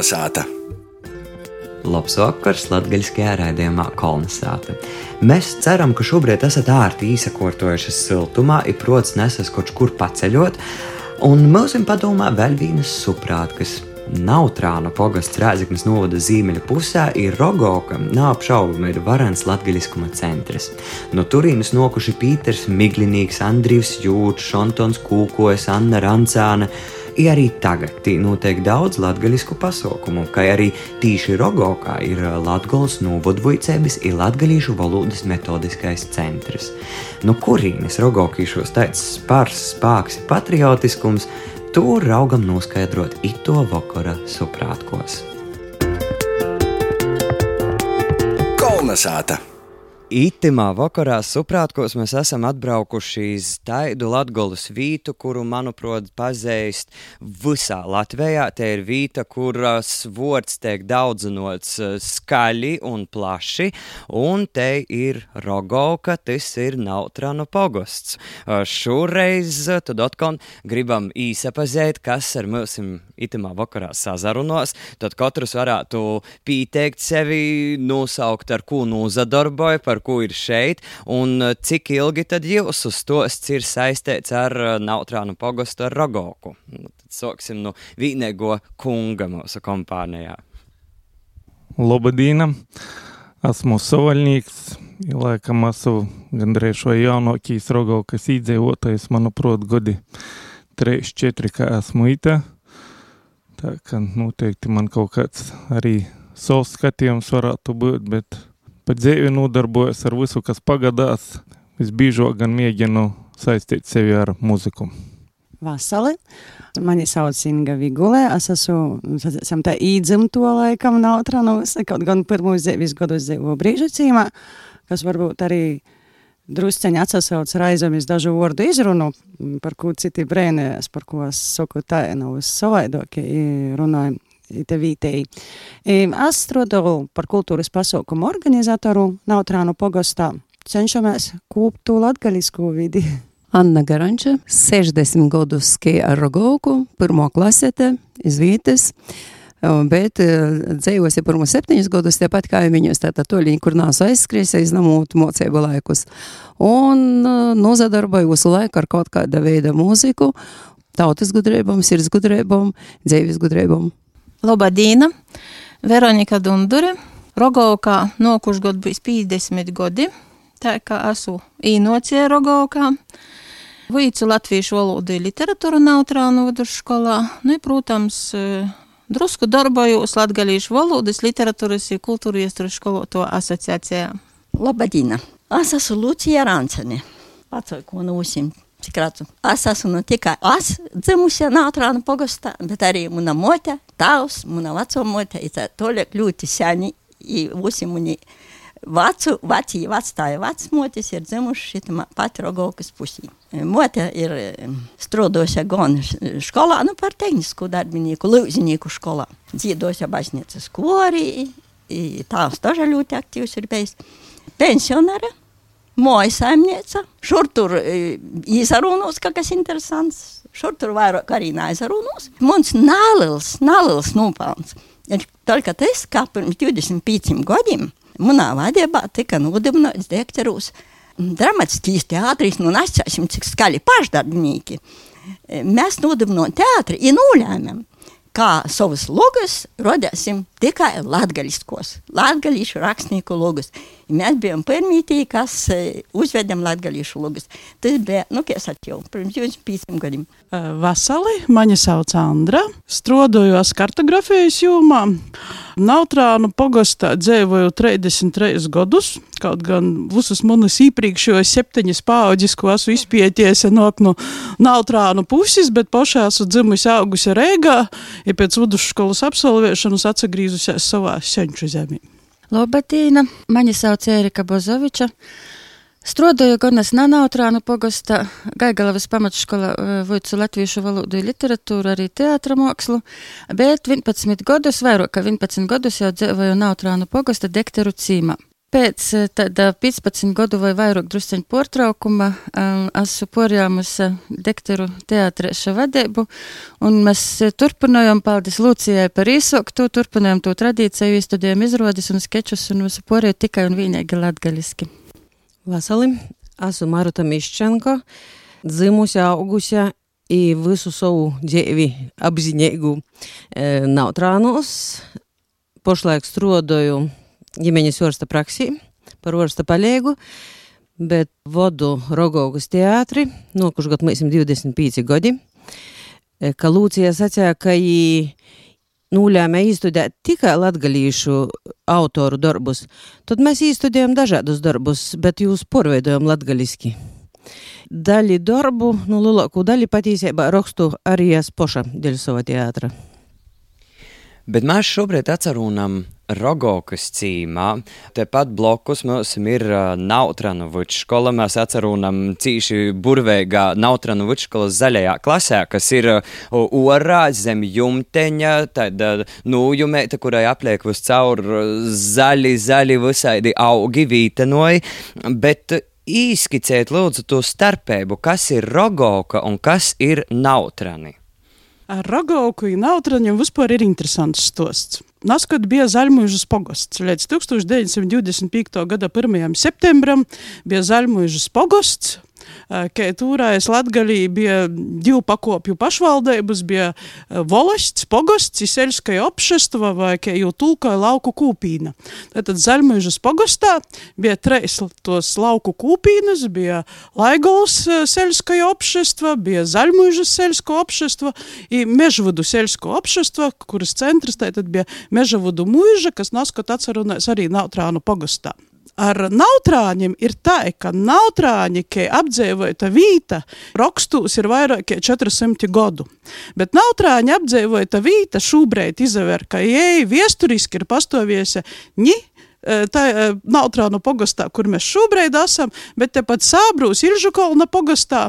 Kolnesāta! Labs vakars latgaļiskajā raidījumā Kolnesāta. Mēs ceram, ka šobrīd esat ārti īsakotojušas siltumā, ir prots nesas kaut kur paceļot, un ir padomā vēl vienas suprātkas. Nautrāna pogasts Rēzaknes novada ziemeļa pusē ir Rogoka, neapšaubami ir varens latgaļiskuma centrs. No turienes nokuši Pīters Miglinīgs, Andrijs Jūts, Šontons Kūkojas, Anna Rancāna. I arī tagad notiek daudz latviešu pasaukumu, kā arī tīši Rogokā ir Latvijas novadvojcības un latviešu valodas metodiskais centrs. No kurienes Rogokīšos tāds spars, spēks, patriotiskums, Tur raugam noskaidrot ito vakara suprātkos. Kolnesāta! Itimā vakarā suprātkos mēs esam atbraukuši uz tādu latgolas vītu, kuru, manuprāt, pazīst visā Latvijā. Te ir vīta, kuras vārds tiek daudzinots eh, skaļi un plaši, un te ir Rogovka, tas ir Nautranu pogosts. Eh, šoreiz eh, tad atkal gribam īsapazēt, kas ar mums itimā vakarā sazarunos, tad katrs varētu pieteikt sevi, nosaukt, ar ko nozadarboja, par par ko ir šeit, un eh, cik ilgi tad jūsu stosts ir saistīts ar eh, Nautrānu pogostu ar Rogoku. Nu, tad sāksim no vīnego kunga mūsu kompānijā. Labadīna! Esmu savaļnieks, laikam esmu gandrīz šo jaunākīs Rogokas iedzīvotājs, manuprāt, gadi 3-4, kā esmu ita. Tā kā noteikti man kaut kāds arī savs skatījums varētu būt, bet pa dzīvi nodarbojos ar visu, kas pagadās. Visbiežāk gan mēģinu saistīt sevi ar muziku. Vasali. Mani sauc Inga Vigulē. Es esmu, esam tā īdzimto laikam nautranos, kaut gan pirmos dzīves gadus dzīvo brīžu cīmā, kas varbūt arī drusceņi atsasauc raizomis dažu vārdu izrunu, par ko citi brēnējas, par ko es saku tā, nav savaidoki runājumi te vītēji. Es strādāju par kultūras pasaukumu organizatoru Nautrānu pogostā. Cenšamies kūpt to latgaļisku vidi. Anna Garanča, 60 gadus skeja ar Rogovku, pirmo klasete, izvītes, bet dzīvosi pirmo septiņus gadus tepat kaimiņos, tātad toļiņi, kur nāc aizskries, aiznamūt mocību laikus. Un nozadarboju visu laiku ar kaut kāda veida mūziku, tautas gudrībām, sirds gudrībām, dzīves gudrībām. Lobadīna, Veronika Dundure, Rogovkā nokuši gadu bijis 50 gadi, tā kā esmu īnocie Rogovkā. Vīcu latviešu valodu literatūru neutrānu vidusskolā, nu, i, protams, drusku darbojos latgalīšu valodas, literatūras un kultūra iesturu skoloto asociācijā. Labadīna! Es esmu Lucija Rancene, pacoju, ko nūsim. Cik redzu, es esmu ne tikai es dzimusi Nātrāna nu, pogostā, bet arī mana mote, tavs, mana veco mote, ir tā toliek ļoti seni, būsi muni vacu, veci, vectāja vecmotis ir dzimuši šitā pat Rogaukas pusī. Mote ir strūdoša gan skolā, nu par tehnisku darbinieku, lūzinīku skolā. Dzīdoša baznīcas korī, tās taža ļoti aktīvs ir bijis. Pensionāra moja saimniece. Šur tur izarūnos, ka kas interesants. Šur tur vairāk arī neaizarūnos. Mums nālils, nālils nopelns. Ir tikai tas, ka pirms 25 gadiem manā vadībā tika nodibināts direktorūs dramatiskīs teātris, nu nesāsim, cik skaļi pašdarbinieki. Mēs nodibinām teātri un nolēmām, kā savas logas rodēsim tikai latgaļiskos, latgaļīšu rakstnieku logus. Mēs bijām pirmītī, kas uzvedam latgaļīšu logus. Tas bija, nu, kā es atļauju, pirms 25 gadiem. Vasali, mani sauc Andra, strodojos kartografijas jomā. Nautrānu pogastā dzīvoju 33 gadus, kaut gan visas manas iepriekšējos septiņas pauģis, ko esmu izpēties, nāk no Nautrānu puses, bet pašā esmu dzimusi augusi Rēgā, ja pēc vidusskolas absolvēšanas atsagrīzusies savā senču zemē. Lobatīna, mani sauc Ērika Bozoviča. Strodoju gan es Nanautrānu pogastā, Gaigalavas pamatškola vojcu latviešu valodu un literatūru, arī teātra mākslu, bet 11 gadus, vairāk kā 11 gadus jau dzīvoju Nautrānu pogasta dekteru cīmā. Pēc eh, tāda 15 gadu vai vairāk drusceņu portraukuma um, esmu porjāmusi dektoru teātrēša vadību, un mēs turpinājām, paldies Lūcijai par īsoktu, turpinājām to tradīciju, studējām izrādis un skečus un visu porēju tikai un vienīgi latgaliski. Vasali, esmu Maruta Miščenko, dzimusi, augusi i visu savu dzīvi apzinīgu e, nautrānos. Pošlaik strodoju ģimeņas orsta praksī par orsta palīgu, bet vodu Rogaugas teātri, nokušgot mēs 25 gadi, e, ka Lūcija sacīja, ka viņi nulēmē izstudēt tikai latgalīšu autoru darbus, tad mēs izstudējam dažādus darbus, bet jūs porveidojam latgaliski. Daļi darbu, nu, lielāko daļu patiesībā rakstu arī es poša dēļ sava teātra. Bet mēs šobrīd atcerunam Rogokas cīmā. Tepat blokus mums ir Nautranovičs skola. Mēs atcerunam cīši burveigā Nautranovičs skolas zaļajā klasē, kas ir orā zem jumteņa, tāda nūjumēta, kurai apliek uz caur zaļi, zaļi visaidi augi vītenoji. Bet īskicēt lūdzu to starpību, kas ir Rogoka un kas ir Nautrani. Ar Rogauku un Nautraņiem vispār ir interesants stosts. Naskot bija Zaļmuižas pogosts. Līdz 1925. gada 1. septembram bija Zaļmuižas pogosts, ka tūrājas Latgalī bija divu pakopju pašvaldības, bija volosts, pogosts, iseļskaja opšestva vai, kā jau tulkoja, lauku kūpīna. Tātad Zaļmuižas pogostā bija treis tos lauku kūpīnas, bija Laigols seļskaja opšestva, bija Zaļmuižas seļsko opšestva i Mežvudu seļsko opšestva, kuras centrs tātad bija Mežvudu muiža, kas naskot atcerunās arī Nautrānu pogostā ar nautrāņiem ir tā, ka nautrāņi, ka apdzīvota vīta, rakstūs ir vairāk kā 400 gadu. Bet nautrāņi apdzīvota vīta šobrīd izaver, ka jēji viesturiski ir pastāviesi ni e, tā e, Nautrānu pogastā, kur mēs šobrīd esam, bet tepat Sābrūs Ilžukolna pogastā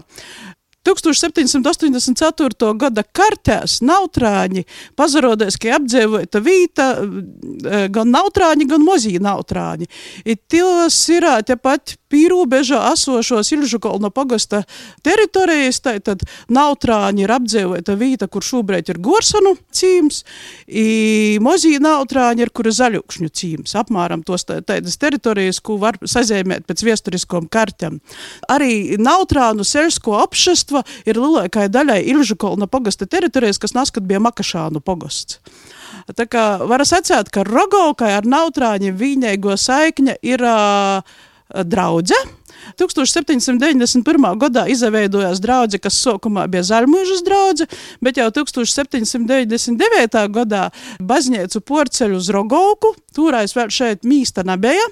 1784. gada kartēs nautrāņi pazarodēs, ka apdzīvota vīta e, gan nautrāņi, gan mozī nautrāņi. I tos ir tepat pīrūbežā esošos Ilžukolna pagasta teritorijas, tātad nautrāņi ir apdzīvota vīta, kur šobrīd ir Gorsanu cīms, i mozī nautrāņi ir, kur ir zaļukšņu cīms. Apmēram tos tādas teritorijas, ko var sazīmēt pēc viesturiskom kartēm. Arī nautrānu seļsko apšest pagastva ir lielākai daļai Ilžukolna pagasta teritorijas, kas naskat bija Makašānu pagasts. Tā kā var sacēt, ka Rogaukai ar nautrāņiem viņēgo saikņa ir uh, draudze. 1791. gadā izveidojās drauga, kas sākumā bija Zaļmužas drauga, bet jau 1799. gadā baznīcu porceļu uz Rogovku. Tūrais vēl šeit mīsta nebija.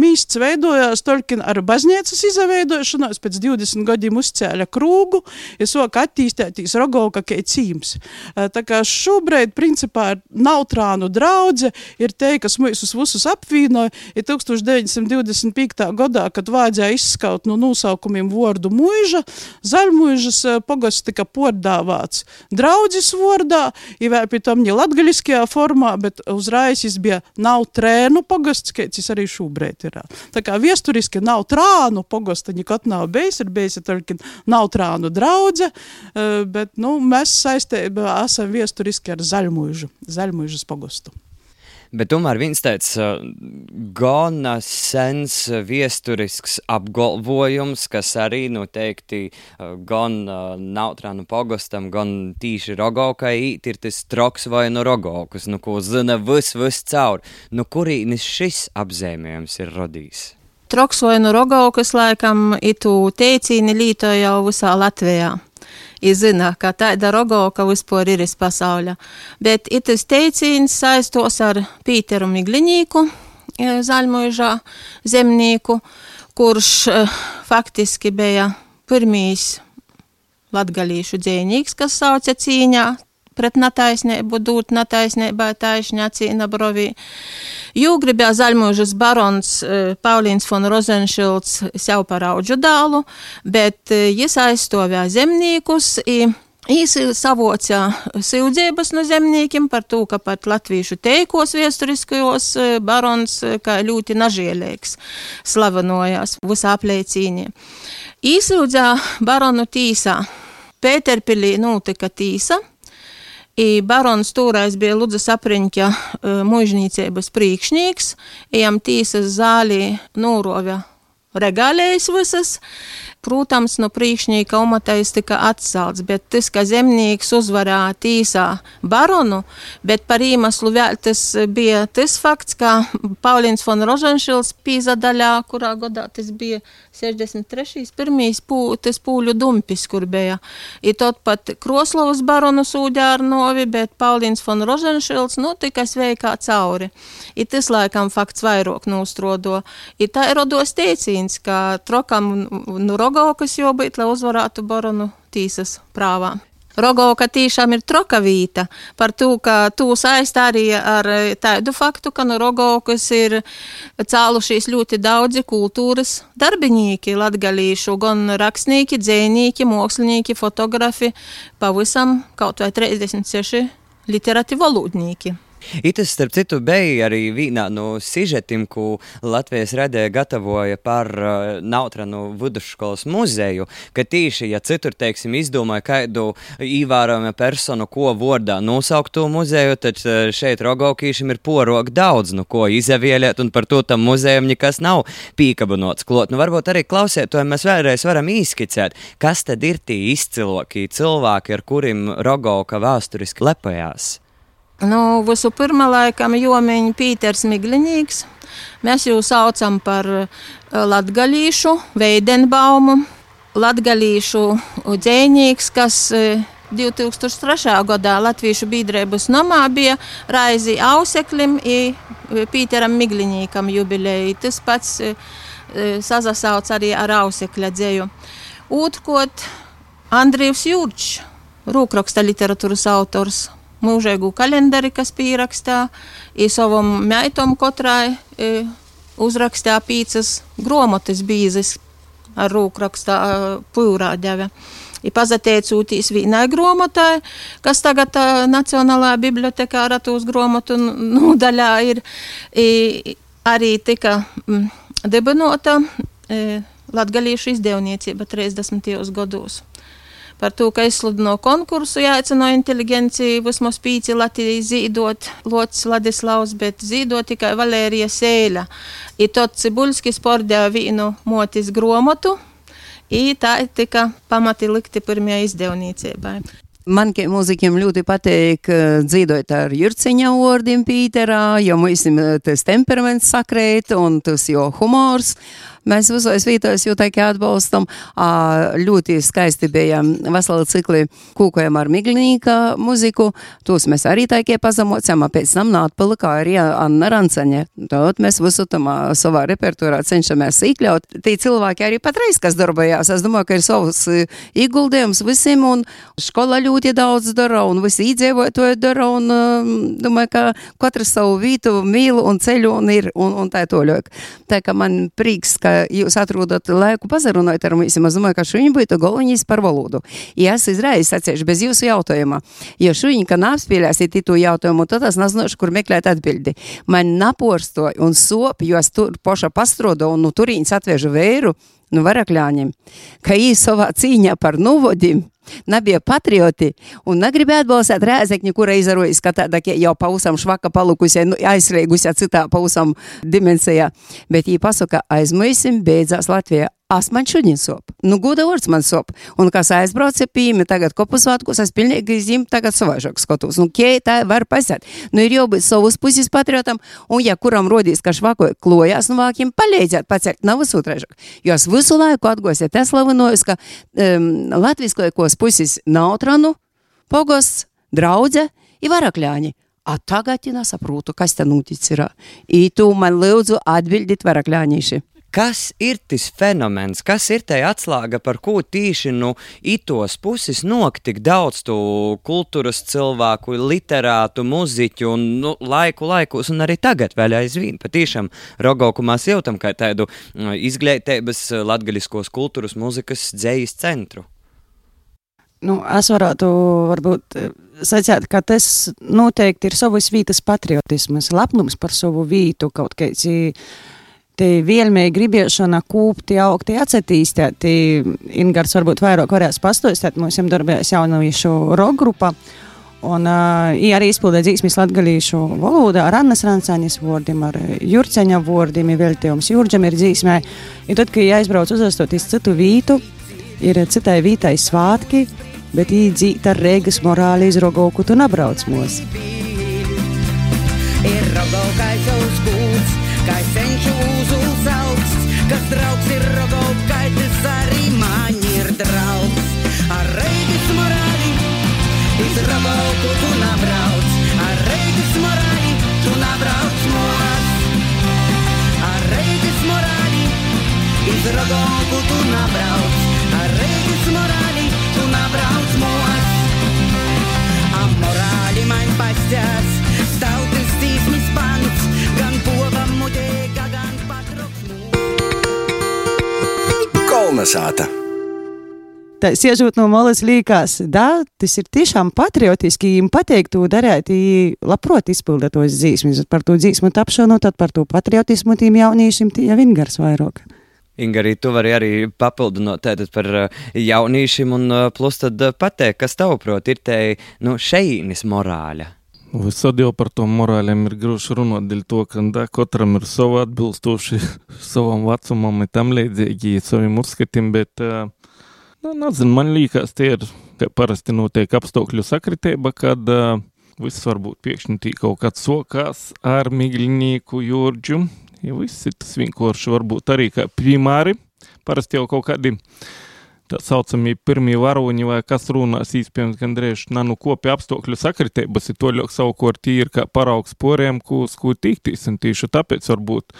Mīsts veidojās tolkin ar baznīcas izveidošanos, pēc 20 gadiem uzcēla krūgu, ja soka attīstītīs Rogovka kā cīms. Tā kā šobrīd, principā, nautrānu draudze ir te, kas mūsus visus apvienoja, ir 1925. gadā, kad vajadzēja izskatīt izskaut no nosaukumiem vārdu muiža. Zaļmuižas eh, pogosts tika pordāvāts draudzes vārdā, ir vēl pie tam ne latgaļiskajā formā, bet uzreiz jis bija nav trēnu pogosts, kāds arī šobrīd ir. Tā kā viesturiski nav trānu pogosta nekad nav bijis, ir bijis tikai nav trānu draudze, eh, bet, nu, mēs saistībā esam viesturiski ar zaļmuižu, zaļmuižas pogostu. Bet tomēr viens tāds gana sens viesturisks apgalvojums, kas arī noteikti gan Nautrānu pogostam, gan tīši Rogaukai īt, ir tas troks vai no Rogaukas, nu ko zina vis, vis caur. Nu kurīnis šis apzīmējums ir rodījis? Troks vai no Rogaukas laikam itu teicīni līto jau visā Latvijā izzina, ka tāda rogoka vispār ir pasaulē. Bet itis teicīns saistos ar Pīteru Migliņīku, e, zaļmuižā zemnieku, kurš e, faktiski bija pirmīs latgalīšu dzēnīgs, kas sauca cīņā pret netaisnību, dūt netaisnībā taisņā cīna brovī. Jū gribēja zaļmužas barons e, Paulīns von Rozenšilds sev par audžu dālu, bet jis aizstāvēja zemniekus. Īsi savoca sūdzības no zemniekiem par to, ka pat latviešu teikos viesturiskajos e, barons e, kā ļoti nažielīgs slavenojās visā apliecīnī. Īsūdzā baronu tīsā. Pēterpilī notika tīsa. I barons toreiz bija Ludzas apriņķa uh, mužnīcības priekšnieks, ejam tīsas zālī nūrovja regālējas visas, Protams, no priekšnieka umatais tika atcelts, bet tas, ka zemnieks uzvarēja tīsā baronu, bet par īmaslu vēl tas bija tas fakts, ka Paulins von Roženšils pīzadaļā, kurā godā tas bija 63. pirmīs pū, tas pūļu dumpis, kur bija. I tot pat Kroslovas baronu sūdē ar novi, bet Paulins von Roženšils, nu, tika sveikā cauri. I tas laikam fakts vairāk nostrodo. I tā ir rodos teicīns, ka trokam nu rogu Rogaukas jobūt, lai uzvarētu baronu tīsas prāvā. Rogauka tiešām ir trokavīta par to, ka tu saist arī ar tādu faktu, ka no Rogaukas ir cēlušies ļoti daudzi kultūras darbinieki, latgalīšu, gan rakstnieki, dzēnīki, mākslinieki, fotografi, pavisam kaut vai 36 literati valodnieki. Itas, starp citu, bija arī vienā no sižetim, ko Latvijas redē gatavoja par uh, Nautranu vidusskolas muzeju, ka tīši, ja citur, teiksim, izdomāja kādu īvērojama personu, ko vārdā nosaukt to muzeju, tad uh, šeit Rogaukīšam ir porok daudz, nu ko izavieliet, un par to tam muzejam nekas nav pīkabanots klot. Nu, varbūt arī klausietojiem mēs vēlreiz varam īskicēt, kas tad ir tie izcilokī cilvēki, ar kuriem Rogauka vēsturiski lepojās. Nu, visu pirmā laikam jomiņa Pīters Miglinīgs. Mēs jau saucam par eh, latgalīšu Veidenbaumu, latgalīšu dzēnīgs, kas 2003. Eh, gadā Latviešu biedrības nomā bija raizi Auseklim un Pīteram Miglinīkam jubilēji. Tas pats sazasauc arī ar Ausekļa dzēju. Otrkot, Andrijs Jurčs, rūkraksta literatūras autors mūžīgu kalendari, kas pierakstā, i savam meitom kotrai e, uzrakstā pīcas gromotas bīzes ar rūkrakstā pūrā ģeve. I pazateicūtīs vienai gromotai, kas tagad uh, Nacionālajā bibliotekā ratūs gromotu nodaļā ir, i, arī tika mm, debinota e, latgalīšu izdevniecība 30. gados par to, ka izsludino konkursu, jāicino inteligenciju, vismaz pīci Latvijas zīdot, Lots Ladislavs, bet zīdot tikai Valērija Sēļa. I tot Cibuļskis pordēja vīnu motis gromotu, i tā tika pamati likti pirmajai izdevniecībai. Man kā mūzikiem ļoti patīk dzīvot ar Jurciņa vārdiem Pīterā, jo mums tas temperaments sakrēt un tas jo humors. Mēs visos vītos jau tā kā atbalstam. Ļoti skaisti bija vesela cikli kūkojam ar Miglinīka muziku. Tos mēs arī tā kā pazemocam, pēc tam nātpalika arī Anna Ranceņa. Tad mēs visu tam savā repertuārā cenšamies iekļaut. Tie cilvēki arī patreiz, kas darbojās, es domāju, ka ir savs ieguldījums visiem un skola ļoti daudz dara un visi iedzīvotāji dara un domāju, ka katrs savu vītu mīl un ceļu un ir un, un tā toļok. Tā kā man prieks, ka jūs atrodat laiku pazarunāt ar mums, es domāju, ka šodien būtu galvenais par valodu. Ja es izreiz sacīšu bez jūsu jautājuma, ja šodien, ka neapspēlēsiet to jautājumu, tad es nezināšu, kur meklēt atbildi. Man naporstoja un sop, jo es tur poša pastrodu un nu turīņas atvežu vēru, nu varakļāņiem, ka ī savā cīņā par nuvodim nebija patrioti un negribēja atbalstīt Rēzekņu, kura izarojis, ka tāda jau pausam švaka palukusie, nu, aizslēgusi citā pausam dimensijā, bet jī pasaka, aizmaisim, beidzās Latvijā. As man šodien sop. Nu, goda vārds man sop. Un kas aizbrauca pīmi, tagad kopusvātkos, es pilnīgi zim tagad savaižāk skatos. Nu, kei tā var pasēt. Nu, ir jābūt savus puses patriotam, un ja kuram rodīs, ka švako klojās no vākiem, palīdzēt pacelt, nav visūtraižāk. Jo es visu laiku atgosiet, es slavinojos, ka um, latviskajos puses nautranu, pogosts, draudze, ir varakļāņi. A tagad es saprotu, kas te noticis. Ir tu man lūdzu atbildīt varakļāņīši. Kas ir tas fenomens, kas ir tā atslēga, par ko tīši nu itos puses nok tik daudz tu kultūras cilvēku, literātu, muziķu un nu, laiku laikus, un arī tagad vēl aizvien patīšām Rogauku mēs jūtam kā tādu mm, izglītības latgaļiskos kultūras muzikas dzējas centru. Nu, es varētu varbūt sacīt, ka tas noteikti ir savas vietas patriotisms, lepnums par savu vītu, kaut kāds te vielmēji gribēšana kūpti, augti, atsatīstēt. Ingars varbūt vairāk varēs pastostāt, mums jau darbēs jaunavīšu rock grupa. Un uh, arī izpildīja dzīsmis latgalīšu valodā ar Annas Rancāņas vārdiem, ar Jurceņa vārdiem, veltījums Jurģam ir dzīsmē. Un tad, kad aizbrauc uzastoties citu vītu, ir citai vītai svātki, bet īdzīt ar Rēgas morāli izrogoku tu nabrauc mūs. Ir rogokais uz kūts, kā augsts, kas draugs ir rogokaitis, arī man ir draugs. Ar Rēgas morāli izrogoku tu nabrauc, ar Rēgas morāli tu nabrauc mūs. Ar Rēgas morāli izrogoku tu nabrauc, ar Rēgas morāli tu nabrauc mūs. Amorāli man pastās, Kolnesāta! Tā siežot no malas līkās, da, tas ir tiešām patriotiski, viņiem pateikt to darēt, labprot izpildīt tos dzīsmis, par to dzīsmu tapšanu, tad par to patriotismu tiem jauniešiem tie jau ingars vairāk. Inga, arī tu vari arī papildināt tātad par uh, jauniešiem, un uh, plus tad uh, pateikt, kas tavuprāt ir te nu, šeīnis morāļa. Visad jau par to morāliem ir grūti runāt, dēļ to, ka da, katram ir savi atbilstoši savam vecumam, un tam līdzīgi saviem uzskatiem, bet, uh, nu, nezinu, man liekas, tie ir, ka parasti notiek apstākļu sakritība, kad uh, viss varbūt pēkšņi tī kaut kāds sokās ar Migļņīku Jurģu, ja viss ir tas vienkārši varbūt arī kā primāri, parasti jau kaut kādi tā saucamie pirmie varoņi vai kas runās īspējams gandrīz nanu kopi apstākļu sakritības, ir to ļoti savukārt ir kā paraugs poriem, ko sku tiktīs, un tieši tāpēc varbūt,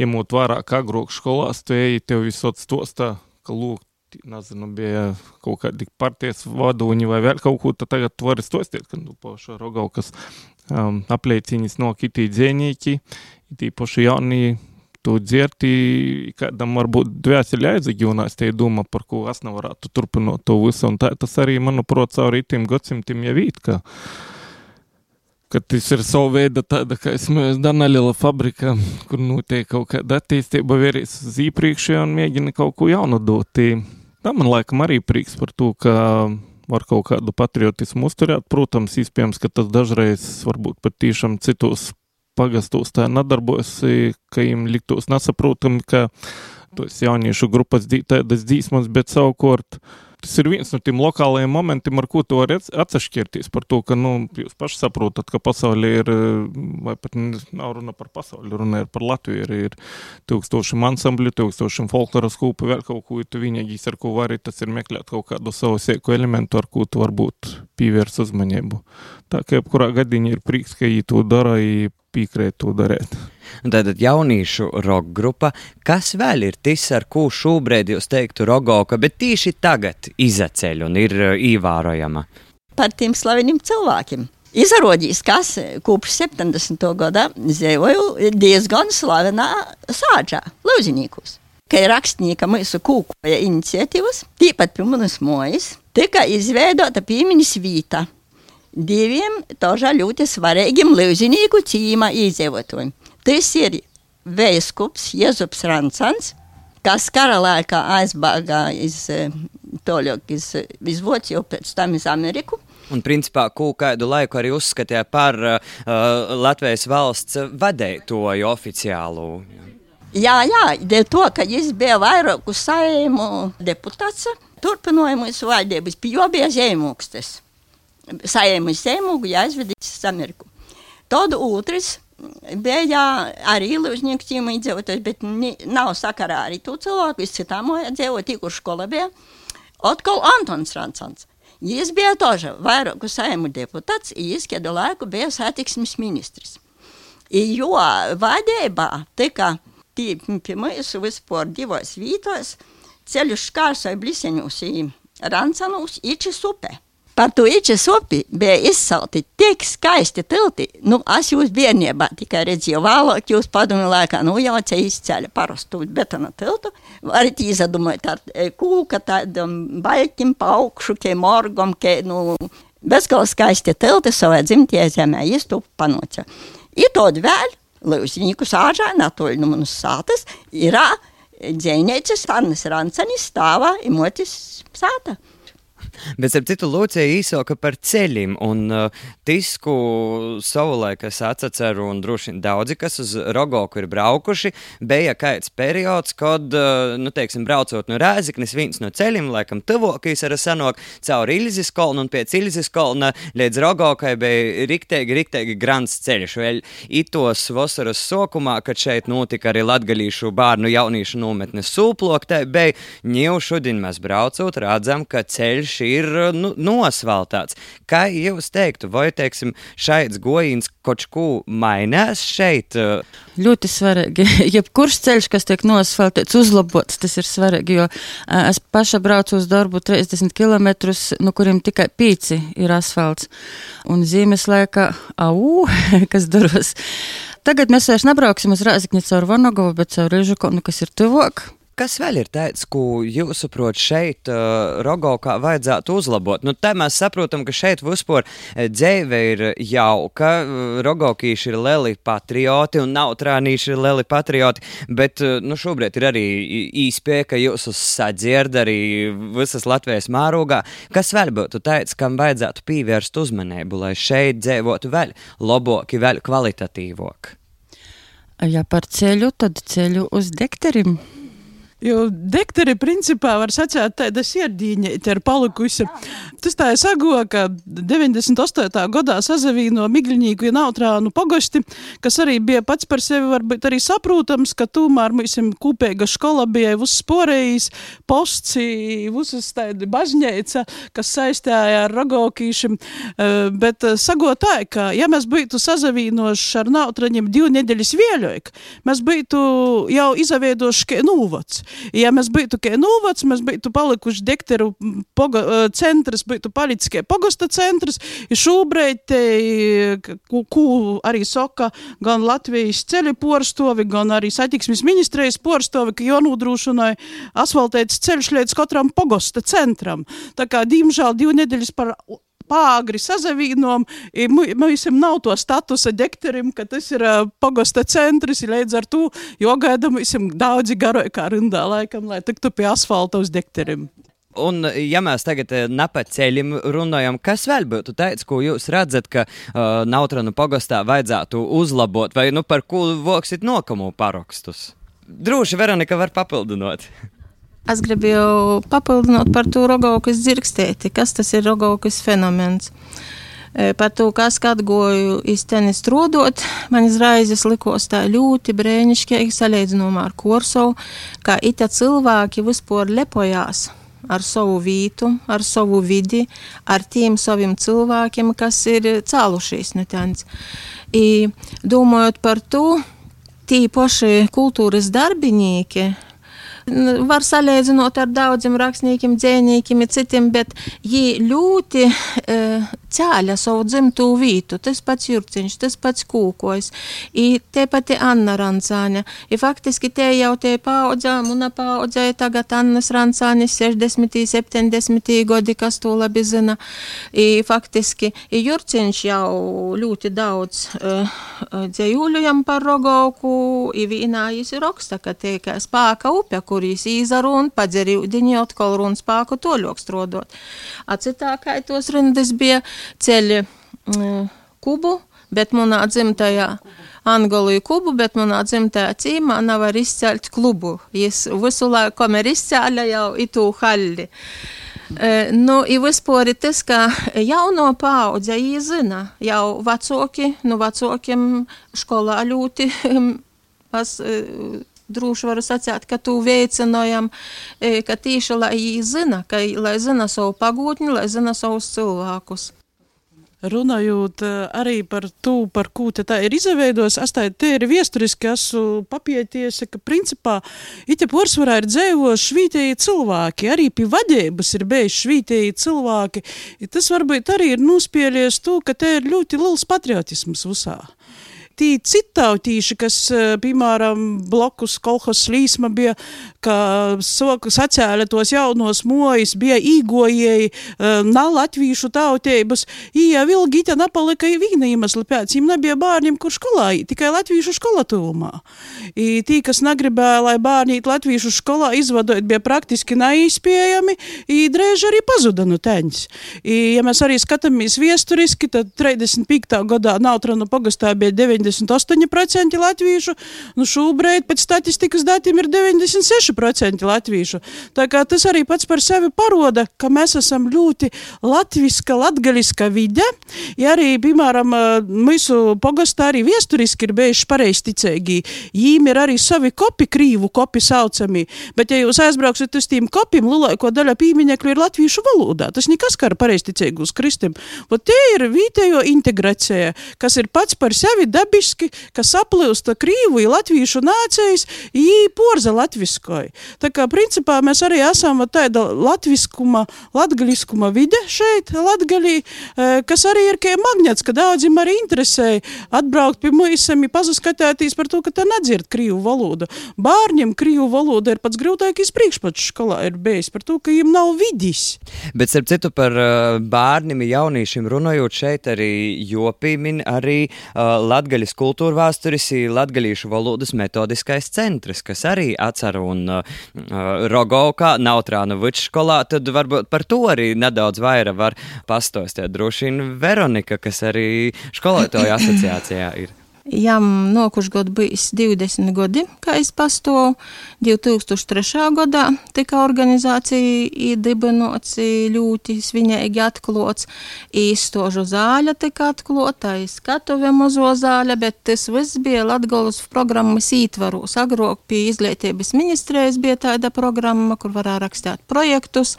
iemot vērā, kā agrāk skolās, tu eji tev visot stostā, ka lūk, nezinu, bija kaut kādi partijas vadoņi vai vēl kaut ko, tad tagad tu vari stostīt, ka nu paša rogaukas um, aplieciņas no kitī dzēnīki, tīpaši jaunī dzirti, kādam varbūt dvēseli aizagūnās, tie domā, par ko es nevarētu turpinot to visu, un tā tas arī, manuprāt, caur itim gadsimtiem jau vīt, ka, ka tas ir savu veidu tāda, kā es mēs Danaliela fabrika, kur notiek kaut kāda attīstība vērīs uz īpriekšējo un mēģina kaut ko jaunu dot. Tā man laikam arī prieks par to, ka var kaut kādu patriotismu uzturēt. Protams, iespējams, ka tas dažreiz varbūt pat tiešām citos pagastos tā nedarbojas, ka viņiem liktos nesaprotami, ka tos jauniešu grupas dī, tādas dzīsmas, bet savukārt tas ir viens no tiem lokālajiem momentiem, ar ko tu vari atsašķirties par to, ka, nu, jūs paši saprotat, ka pasaulē ir, vai pat nav runa par pasauli, runa ir par Latviju, ir, ir tūkstošiem ansambļu, tūkstošiem folkloras kūpu, vēl kaut ko, tu vienīgīs, ar ko vari, tas ir meklēt kaut kādu savu sieku elementu, ar ko tu varbūt pīvērs uzmanību. Tā kā jebkurā gadījumā ir prieks, ka viņi to dara, piekrīt to darīt. Tātad jauniešu roka grupa, kas vēl ir tas, ar ko šobrīd jūs teiktu rogoka, bet tieši tagad izaceļ un ir uh, ievērojama? Par tiem slaveniem cilvēkiem. Izrādījās, kas kopš 70. gada dzīvoja diezgan slavenā sāģā, Lūzinīkos. Kā rakstnieka mūsu kūkoja iniciatīvas, tīpat pie manas mojas, tika izveidota piemiņas vīta diviem tožā ļoti svarīgiem lūzinīgu cīma iedzīvotājiem. Tas ir Veiskups Jēzus Rancans, kas kara laikā aizbāga iz toļok iz, iz Vāciju, pēc tam iz Ameriku. Un, principā, kādu laiku arī uzskatīja par uh, Latvijas valsts vadētoju oficiālu. Jā, jā, dēļ to, ka viņš bija vairāku saimu deputāts, turpināja mūsu valdības, jo bija zemūkstes saēmu sēmugu, jāizvedīs uz Ameriku. Tad otrs bija arī Lūžņieku ķīma iedzīvotājs, bet ni, nav sakarā arī tu cilvēku, es citām dzīvo tiku škola bija. Atkal Antons Rancans. Jis bija toža vairāku saimu deputāts, jis kādu laiku bija satiksmes ministrs. Jo vadībā tika mūsu vispār divos vītos ceļu škārsoja bliseņus į Rancanus, į Čisupe. Par to īčas upi bija izsalti tik skaisti tilti. Nu, es jūs bērnībā tikai redzēju vēlāk, jūs padomju laikā, nu jau ce izceļa parastu betona tiltu. Varat izdomāt ar e, kūka tādam baļķim pa augšu, ke morgom, ke, nu, bezgalīgi skaisti tilti savā dzimtajā zemē, iztup panoca. I tad vēl, lai uz viņu sāžā, natoļ no manas sātas, ir dzēnieces Annas Rancenis stāvā imotis sāta. Bet, ap citu, Lūcija īsoka par ceļiem, un uh, tisku savulaik es atceru, un droši vien daudzi, kas uz Rogoku ir braukuši, bija kāds periods, kad, uh, nu, teiksim, braucot no Rēziknes, viens no ceļiem, laikam, tuvokīs ar sanok cauri Ilzis kolnu, un pēc Ilzis kolna līdz Rogokai bija riktēgi, riktēgi grants ceļš, vēl itos vasaras sokumā, kad šeit notika arī latgalīšu bārnu jauniešu nometnes sūploktē, bija ņēvu šodien mēs braucot, redzam, ka ceļš ir nu, nosvaltāts. Kā jūs teiktu, vai teiksim, šeit gojīns kaut ko mainās šeit? Ļoti svarīgi. Jebkurš ceļš, kas tiek nosvaltīts, uzlabots, tas ir svarīgi, jo es paša braucu uz darbu 30 km, no kuriem tikai 5 ir asfalts. Un zīmes laika, au, kas duros. Tagad mēs vairs nebrauksim uz Rāzikņu caur Vanagovu, bet caur Rīžukonu, kas ir tuvāk. Kas vēl ir tāds, ko jūsuprāt šeit, uh, Rogokā, vajadzētu uzlabot? Nu, tā mēs saprotam, ka šeit vispār dzīve ir jauka, Rogokīši ir lieli patrioti un nautrānīši ir lieli patrioti, bet nu, šobrīd ir arī īspēja, ka jūs uz sadzird arī visas Latvijas mārūgā. Kas vēl būtu tāds, kam vajadzētu pievērst uzmanību, lai šeit dzīvotu vēl labāk, vēl kvalitatīvāk? Ja par ceļu, tad ceļu uz dekterim. Jo dekteri principā var sacīt, tāda sirdīņa ir palikusi. Tas tā ir sago, ka 98. gadā sazavīno Migļņīgu un Autrānu pagosti, kas arī bija pats par sevi varbūt arī saprotams, ka tomēr mums kopīga skola bija uzsporējis posts, tādi bažņēca, kas saistēja ar ragokīšiem, bet sago tā, ka ja mēs būtu sazavīnoši ar Nautraņiem divu nedēļas vieļoik, mēs būtu jau izaviedoši kā nūvots. Ja mēs būtu kā novads, mēs būtu palikuši dekteru poga, centrs, būtu palicis kā pogosta centrs, ir šobrīd, ko arī saka gan Latvijas ceļu porstovi, gan arī satiksmes ministrijas porstovi, ka jānodrošināja asfaltēts ceļš līdz katram pogosta centram. Tā kā, diemžēl, divu nedēļas par pāri sazavīnom, mums nav to statusa dekterim, ka tas ir pogosta centrs, līdz ar to jogaida mums daudzi garoja kā rindā laikam, lai tiktu pie asfalta uz dekterim. Un, ja mēs tagad ne par ceļiem runājam, kas vēl būtu tāds, ko jūs redzat, ka uh, Nautranu pogastā vajadzētu uzlabot, vai nu par ko voksit nokamu parakstus? Droši Veronika var papildināt. Es gribēju papildināt par to rogaukas dzirkstēti, kas tas ir rogaukas fenomens. E, par to, kas atgoju izteni strādot, man izraizes likos tā ļoti brēnišķīgi salīdzinājumā ar Korsovu, kā ita cilvēki vispār lepojās ar savu vītu, ar savu vidi, ar tiem saviem cilvēkiem, kas ir cēlušies netens. I, domājot par to, tie paši kultūras darbinieki, var salīdzinot ar daudziem rakstniekiem, dzēniekiem, citiem, bet viņi ļoti e, cēļa savu dzimto vītu. Tas pats Jurciņš, tas pats Kūkojs, te pati Anna Rancāņa. I faktiski te jau te paudzē, muna paudzē tagad Annas Rancāņas 60. 70. gadi, kas to labi zina. I faktiski i Jurciņš jau ļoti daudz uh, dzējūļujam par Rogauku, i vīnā jis ir raksta, ka te kā spāka upe, kurīs padzeri ūdiņi atkal run spāku toļok strodot. A citā, kā tos rindas bija ceļi mm, kubu, bet manā dzimtajā Angoliju kubu, bet manā dzimtajā cīmā nav arī izcelt klubu. Jis visu laiku, kamēr izcēla jau itu halli. E, nu, i vispār ir tas, ka jauno paudze īzina, jau vecoki, nu vecokiem skolā ļoti pas, e, droši varu sacīt, ka tu veicinājam, e, ka tieši lai viņi zina, ka, lai zina savu pagūtni, lai zina savus cilvēkus. runājot eh, arī par to, par ko tā ir izveidos, es tā te ir viesturiski esmu papietiesi, ka principā ite porsvarā ir dzēvoši švītēji cilvēki, arī pie vadības ir bijuši švītēji cilvēki. Tas varbūt arī ir nospēlies to, ka te ir ļoti liels patriotisms visā tī citautīši, kas, piemēram, blokus kolhos līsma bija, ka soku sacēla tos jaunos mojas, bija īgojēji, nav latvīšu tautības, ija vilgi ita napalika vīna iemesli pēc, viņam nebija bārņiem, kur skolā, tikai latvīšu skolatūmā. I tī, kas negribēja, lai bārņi latvīšu skolā izvadot, bija praktiski neizpējami, i drēži arī pazuda no teņas. I, ja mēs arī skatāmies viesturiski, tad 35. gadā Nautranu pagastā bija 9 98% latviešu, nu šobrīd pēc statistikas datiem ir 96% latviešu. Tā kā tas arī pats par sevi paroda, ka mēs esam ļoti latviska, latgaliska vide, ja arī, piemēram, mūsu pogastā arī viesturiski ir bijuši pareizticīgi, jīm ir arī savi kopi, krīvu kopi saucami, bet ja jūs aizbrauksiet uz tīm kopiem, lielāko daļa pīmiņekļu ir latviešu valodā, tas nekas kā ar pareizticīgu uz kristim. Vot tie ir vītējo integrācija, kas ir pats par sevi dabiski dabiski, ka saplūsta krīvu i latviešu nācijas i porza latviskoj. Tā kā principā mēs arī esam tāda latviskuma, latgaliskuma vide šeit, latgalī, e, kas arī ir kā magnets, ka daudzim arī interesē atbraukt pie mūsam, pazaskatāties par to, ka tā nedzird krīvu valodu. Bārņiem krīvu valoda ir pats grūtākais priekšpats skolā ir bijis par to, ka viņiem nav vidis. Bet, starp citu, par uh, bērniem, jauniešiem runājot šeit arī jopīmin arī uh, latgaļu Latgaļas kultūra vēsturis ir latgaļīšu valodas metodiskais centrs, kas arī atcer un uh, uh Rogovkā, Nautrāna vidškolā, tad varbūt par to arī nedaudz vairāk var pastostēt. Droši vien Veronika, kas arī skolotāju asociācijā ir. Jām nokuši gadu bijis 20 gadi, kā es pastovu. 2003. gadā tika organizācija iedibinots, ļoti svinīgi atklots, īstožu zāļa tika atklota, skatuve mazo zāļa, bet tas viss bija Latgolas programmas ītvaros. Agrāk pie izglītības ministrijas bija tāda programma, kur varēja rakstīt projektus,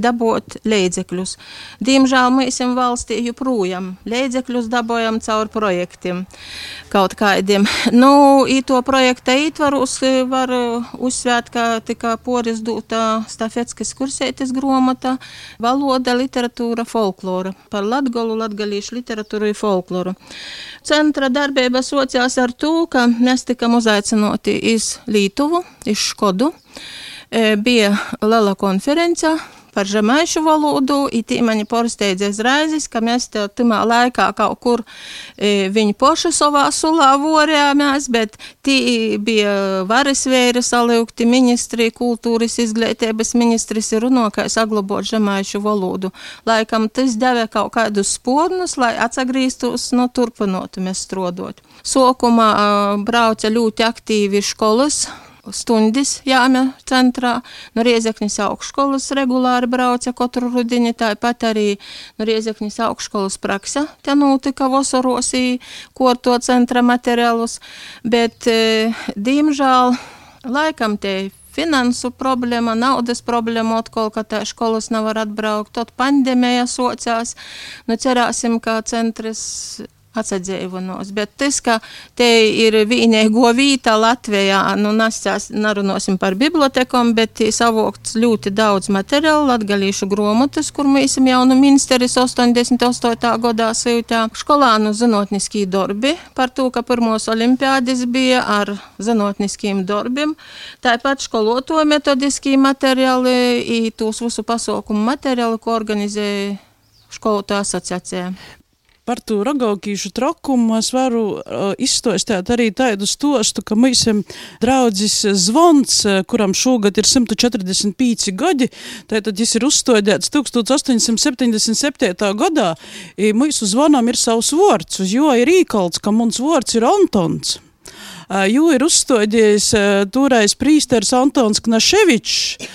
dabot līdzekļus. Diemžēl mēs valstī joprojām līdzekļus dabojam caur projektiem kaut kādiem. Nu, to projekta ietvaros var uh, uzsvērt, ka tika poris dūta stafetskas kursētas gromata valoda, literatūra, folklora par latgolu, latgalīšu literatūru un folkloru. Centra darbība sociās ar to, ka mēs tikam uzaicinoti iz Lītuvu, iz Škodu. E, bija liela konferencija par žemaišu valodu, it mani pārsteidzēs raizes, ka mēs timā laikā kaut kur e, viņi poši savā sulā vorējāmies, bet tī bija varas vēra saliukti ministri, kultūras izglītības ministris ir runā, kā saglabot žemaišu valodu. Laikam tas deva kaut kādus spornus, lai atsagrīstos no turpinotu mēs strodot. Sokumā brauca ļoti aktīvi skolas, stundas jāmja centrā. No Riezekņas augšskolas regulāri brauca katru rudini, tāpat arī no Riezekņas augšskolas praksa te notika vasarosī, ko to centra materiālus, bet, e, diemžēl, laikam te finansu problēma, naudas problēma, atkal, ka tā skolas nevar atbraukt, tad pandēmija socās. Nu, cerāsim, ka centrs atsadzēvanos, bet tas, ka te ir vienīgo vīta Latvijā, nu, nesās, narunosim par bibliotekom, bet savokts ļoti daudz materiālu, latgalīšu gromotas, kur mēs jau nu ministeris 88. gadā sūtā. Skolānu zinotniskī darbi par to, ka pirmos olimpiādes bija ar zinotniskiem darbiem, tāpat skoloto metodiskī materiāli, tūs visu pasaukumu materiālu, ko organizēja skolotāju asociācija par to rogaukīšu trokumu es varu uh, izstostēt arī tādu stostu, ka esam draudzis zvons, kuram šogad ir 145 gadi, tātad tas ir uzstādēts 1877. gadā, mūsu zvanam ir savs vārds, uz jo ir īkalts, ka mums vārds ir Antons. Jo ir uzstādījis toreiz prīsters Antons Knaševičs,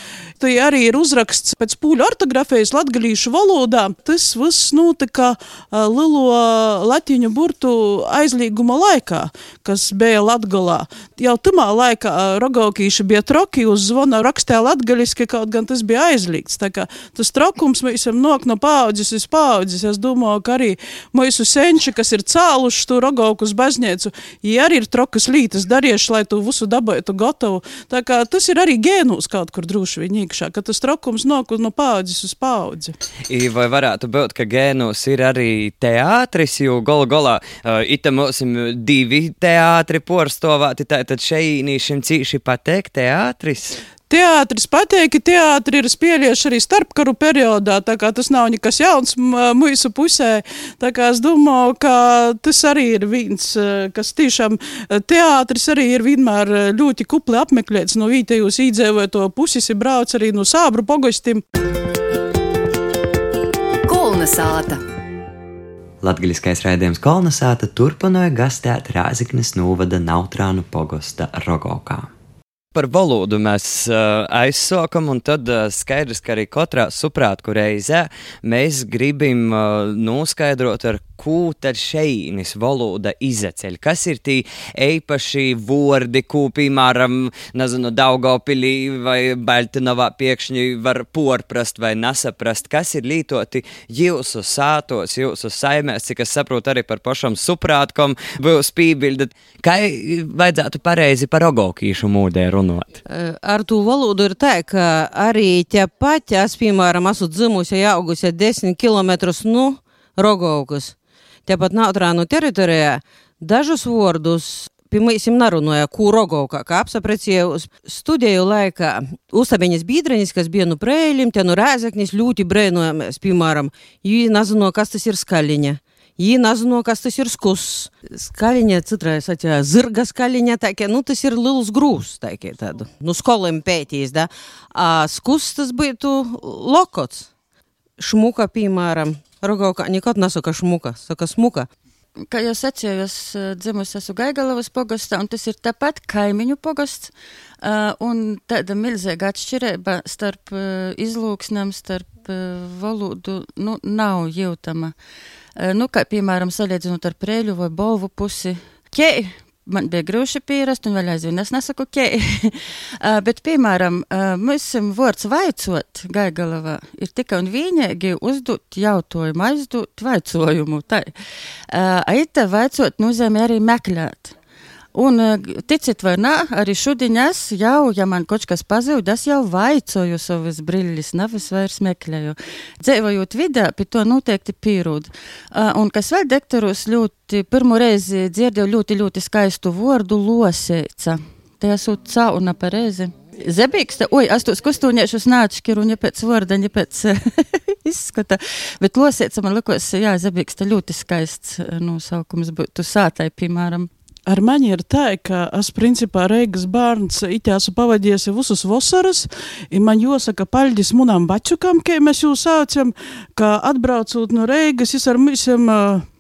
tie arī ir uzraksts pēc pūļu ortografijas latgalīšu valodā. Tas viss notika uh, Lilo latiņu burtu aizlīguma laikā, kas bija Latgalā. Jau tamā laikā rogaukīši bija troki uz zvona rakstē latgaliski, kaut gan tas bija aizliegts. Tas trokums mēs esam nok no paudzes uz paudzes. Es domāju, ka arī mūsu senči, kas ir cēluši to rogauku uz baznīcu, ja arī ir trokas lītas darījuši, lai tu visu dabūtu gatavu. Tā kā tas ir arī gēnūs kaut kur droši vien iekšā, ka tas trokums nok no paudzes uz paudzi. Vai varētu būt, ka gēnūs ir arī teātris, jo galu galā uh, itam mūsim divi teātri porstovāti, tātad šeit cīši pateikt teātris? Teātris pateikti, teātri ir spēlējuši arī starpkaru periodā, tā kā tas nav nekas jauns mūsu pusē. Tā kā es domāju, ka tas arī ir viens, kas tiešām teātris arī ir vienmēr ļoti kupli apmeklēts no vietējos īdzēvoto puses, ir brauc arī no sābru pogostim. Kolnesāta. Latgaļiskais raidījums Kolnesāta turpināja gastēt Rāziknes novada Nautrānu pogosta Rogovkā. Par valodu mēs uh, aizsākam, un tad uh, skaidrs, ka arī katrā suprātku reizē mēs gribam uh, noskaidrot, ar ko tad šeinis valoda izceļ. Kas ir tie īpaši vārdi, ko, piemēram, nezinu, Daugopilī vai Baltinovā piekšņi var porprast vai nesaprast, kas ir lītoti jūsu sātos, jūsu saimēs, cik es saprotu arī par pašam suprātkam, būs pībildi. Kā vajadzētu pareizi par ogaukīšu mūdē runāt? Ar to valodu ir tā, ka arī ķepat, es, piemēram, esmu dzimusi, augusi 10 km no Rogaukas. Tepat Nautrānu teritorijā dažus vārdus Piemēram, narunāja, ko Rogovka, kā apsaprecēju studiju laikā. Uztabeņas bīdrenis, kas bija nu prēļim, te nu rēzeknis, ļoti brēnojamies, piemēram, jī nezino, kas tas ir skaļiņa. Jī nezino, kas tas ir skus. Skaļiņa, citrais atjā, zirga skaļiņa, tākie, nu, tas ir liels grūs, tākie tādu, nu, skoliem pētīs, da. A skus tas būtu lokots. Šmuka, piemēram, Rogovka nekad nesaka šmuka, saka smuka. Kā jau sacīju, es dzimusi esmu Gaigalavas pogastā, un tas ir tāpat kaimiņu pogasts, uh, un tāda milzīga atšķirība starp uh, izlūksnēm, starp uh, valodu, nu, nav jūtama. Uh, nu, kā, piemēram, salīdzinot ar prēļu vai bolvu pusi. Ķei, man bija grūti pierast, un vēl aizvien es nesaku, ok. uh, bet, piemēram, uh, mums vārds vaicot Gaigalavā ir tikai un vienīgi uzdot jautājumu, aizdot vaicojumu. Tā. Aita vaicot nozīmē arī meklēt. Un, ticit vai nē, arī šodien es jau, ja man kaut kas pazūd, es jau vaicoju savas brīļus, nevis vairs meklēju. Dzīvojot vidē, pie to noteikti pierūd. Uh, un kas vēl dektoros ļoti, pirmo reizi dzirdēju ļoti, ļoti skaistu vārdu losēca. Te esot cauna pareizi. Zebīgsta, oi, es tos kustūniešus neatšķiru, ne pēc vārda, ne pēc izskata, bet losēca man likos, jā, zebīgsta ļoti skaists nosaukums būtu sātai, piemēram. Ar mani ir tā, ka es principā Reigas bērns it esmu pavadījis visus vasaras, un man jāsaka paļģis munam bačukam, kā mēs jau saucam, ka atbraucot no Reigas, es ar mūsiem,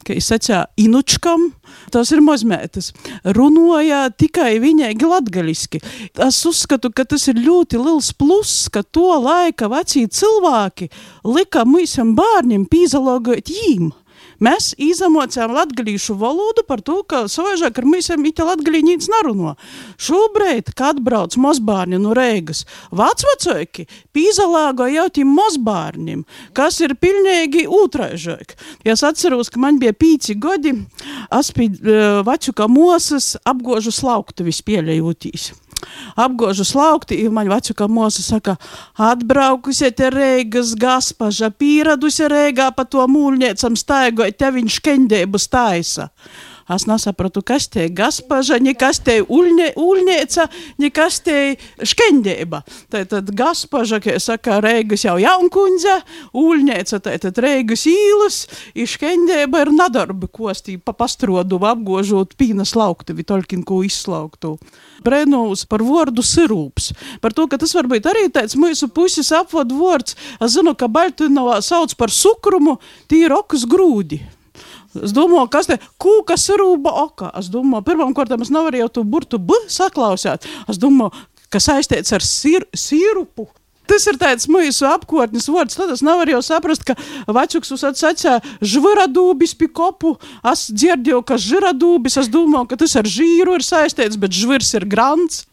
kā es sacīju, inučkam, tas ir mazmētas, runoja tikai viņai latgaliski. Es uzskatu, ka tas ir ļoti liels pluss, ka to laika vecī cilvēki lika mūsiem bērniem pīzalogot jīm. Mēs izamocām latgalīšu valodu par to, ka savaižāk ar mīsiem ite latgalīņīts naruno. Šobrīd, kad brauc mozbārņi no Reigas, vecvecojki pīzalāgo jau tiem mozbārņiem, kas ir pilnīgi ūtraižāk. Es atceros, ka man bija pīci godi, es pie uh, vačuka mosas apgožu slauktu vispieļajūtīs apgožu slaukti, ir man vecāka mūsa saka, atbraukusi te Reigas gaspaža, pieradusi Reigā pa to mūļniecam staigot, te viņš kendēbu staisa. Es nesapratu, kas te ir gaspaža, nekas te ir uļņēca, nekas te ir škendēba. Tātad gaspaža, kā saka, Reigas jau jaunkundze, uļņēca, tātad Reigas īlas, ir škendēba ir nadarbi kostī pa pastrodu apgožot pīnas lauktuvi, tolkin ko izslauktu. Brēnūs par vārdu sirūps. Par to, ka tas var būt arī tāds mūsu puses apvadu vārds. Es zinu, ka Baltinovā sauc par sukrumu, tie ir okas grūdi. Es domāju, kas te kūka sarūba oka. Es domāju, pirmām kārtām es nevaru jau to burtu B saklausēt. Es domāju, kas saistīts ar sir, sirupu. Tas ir tāds mūsu apkārtnes vārds. Tad es nevaru jau saprast, ka vecāks uzsacīja žviradūbis pie kopu. Es dzirdēju, ka žviradūbis, es domāju, ka tas ar žīru ir saistīts, bet žvirs ir grants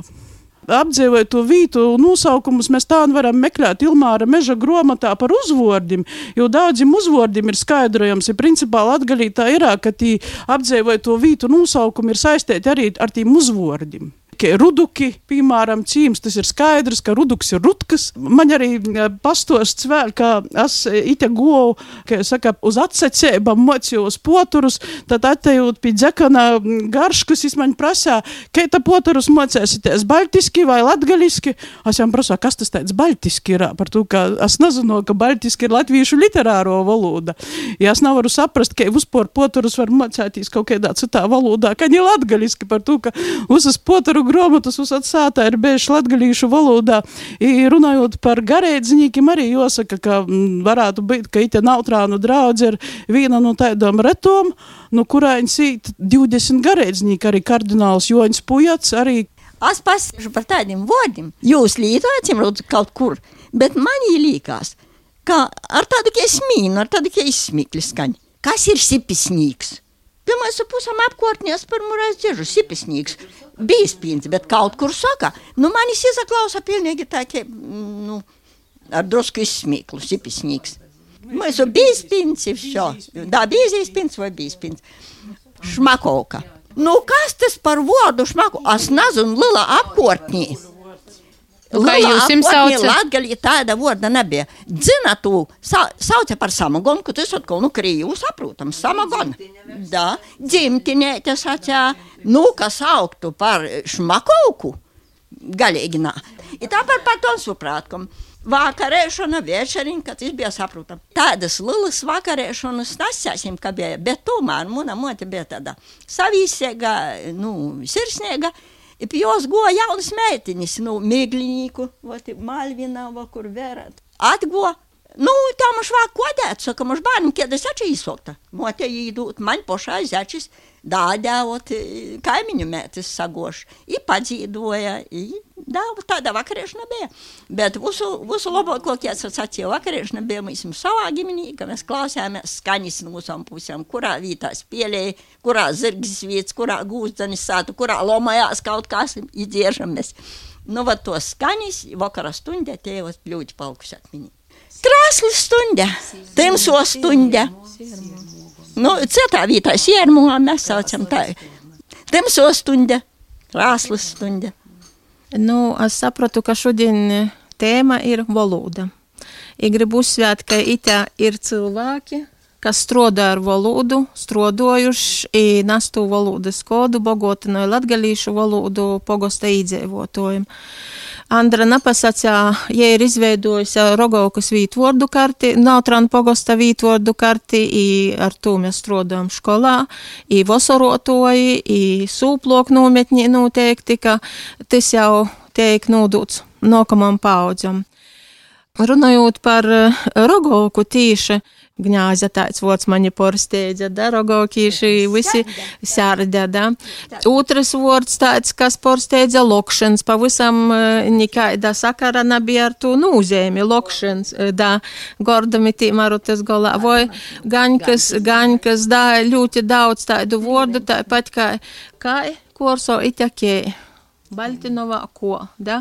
apdzīvot to vietu nosaukumus, mēs tā varam meklēt Ilmāra meža grāmatā par uzvārdiem. Jo daudziem uzvārdiem ir skaidrojams, ja principā atgalītā ir, ka tī apdzīvot to vietu nosaukumi ir saistīti arī ar tiem uzvārdiem tikai ruduki, piemēram, cīms, tas ir skaidrs, ka ruduks ir rutkas. Man arī pastosts vēl, ka es ite govu, ka saka, uz atsecībām mocījos poturus, tad atejot pie dzekana garškas, es man prasā, ka ta poturus mocēsities baltiski vai latgaliski. Es jām prasā, kas tas tāds baltiski ir, par to, ka es nezinu, ka baltiski ir latviešu literāro valoda. Ja es nevaru saprast, ka uzpor poturus var mocēties kaut kādā citā valodā, ka ne latgaliski par to, ka uzas poturu grāmatas uzsākt sātā ir bijuši latgalīšu valodā. I runājot par garēdziņīkiem, arī jāsaka, ka m, varētu būt, ka ite nautrānu draudz ir viena no tādām retom, no kurām sīt 20 garēdziņīgi, arī kardināls Joņs Pujats, arī Es pasiešu par tādiem vārdiem. Jūs lietojat, lūdzu, kaut kur, bet man īlīkās, ka ar tādu kā smīnu, ar tādu kā izsmikli skaņu. Kas ir sipisnīgs? Ar pusam apkārtnēs pirmo reizi dzirdu sipisnīgs. Bija spīns, bet kaut kur saka, nu manis izaklausa pilnīgi tā, ka, nu, ar drusku izsmīklu, sipisnīgs. Mēs jau bija spīns, ir šo. Da, bija spīns vai bija spīns. Šmakovka. Nu, kas tas par vārdu šmaku? Es nezinu, lila apkārtnī. Kā jūs jums saucat? Latgalī tāda vārda nebija. Dzina tu, sa, sauca par samogonu, ka tas atkal, nu, krīju saprotam, samogonu. Da, dzimtinē tas sacā, nu, kas augtu par šmakovku, galīgi nā. I tāpēc par to suprātkom. Vakarēšana, večeriņa, kad tas bija saprotam. Tādas lielas vakarēšanas nesāsim, ka bija, bet tomēr mana mote bija tāda savīsēga, nu, sirsnēga. I jos guva jaunas meitinis, nu, mėglininkų, va, tai Malvina, va, kur vera. Atguva, nu, tam aš va, kodėl, sakam, aš banim, kėdas čia įsokta. Motė įdūt, man po šai zečiais. Vot, kaimiņu mētis sagoš. I padzīdoja, i dāva tāda vakarēšana bija. Bet visu, visu labāko, kā es sacīju, vakarēšana bija mēs savā ģimenī, ka mēs klausījāmies skaņas no visām pusēm, kurā vietā spēlēja, kurā zirgs vietas, kurā gūzdanis sātu, kurā lomājās kaut kas iedziežamies. Nu, va to skaņas, vakara stundē, tēvas ļoti palkuši atmiņā. Krāsli stundē, temso stundē. Nu, citā vietā siermū mēs saucam tā. Temso stundē, krāsli stundē. Nu, es sapratu, ka šodien tēma ir valoda. Es gribu uzsvērt, ka itā ir cilvēki, kas strādā ar valodu, strādājuši nastu valodas kodu, bogotinoja latgalīšu valodu pogosta īdzēvotājiem. Andra napasacā, ja ir izveidojusi Rogaukas vītvordu karti, Nautrāna pogosta vītvordu karti, i ar to mēs strādājam skolā, i vasorotoji, i sūplok nometņi noteikti, ka tas jau tiek nodots nākamam paudzam. Runājot par Rogauku tīši, Gņāza tāds vārds mani porsteidza, da, rogaukīši visi sārda, da. Otrs vārds tāds, kas porsteidza lokšens, pavisam nikaida sakara nebija ar to nūzēmi, lokšens, da, gordami tīmaru tas golā, vai gaņkas, gaņkas, da, ļoti daudz tādu vārdu, tāpat kā, kā, korso itakēji. Baltinovā, ko, da?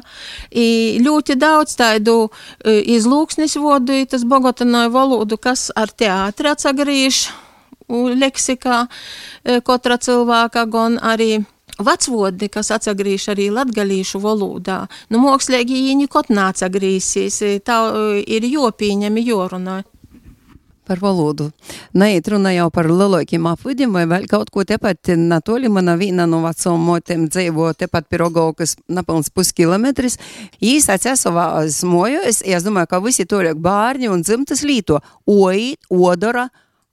I ļoti daudz tādu izlūksnis vodu, i tas bogotanoja valodu, kas ar teātri atsagrīž leksikā katra cilvēka, gan arī vecvodi, kas atsagrīž arī latgalīšu valodā. Nu, mokslīgi viņi kot nācagrīsīs, tā ir jopīņami jorunāja par valodu. Neiet runa jau par lielākiem apvidiem vai vēl kaut ko tepat natoļi. Mana viena no vecām motēm dzīvo tepat Pirogaukas napilns puskilometris. Jīs atcēs savā smojos. Es domāju, ka visi to liek bārņi un dzimtas līto. Oīt, odora,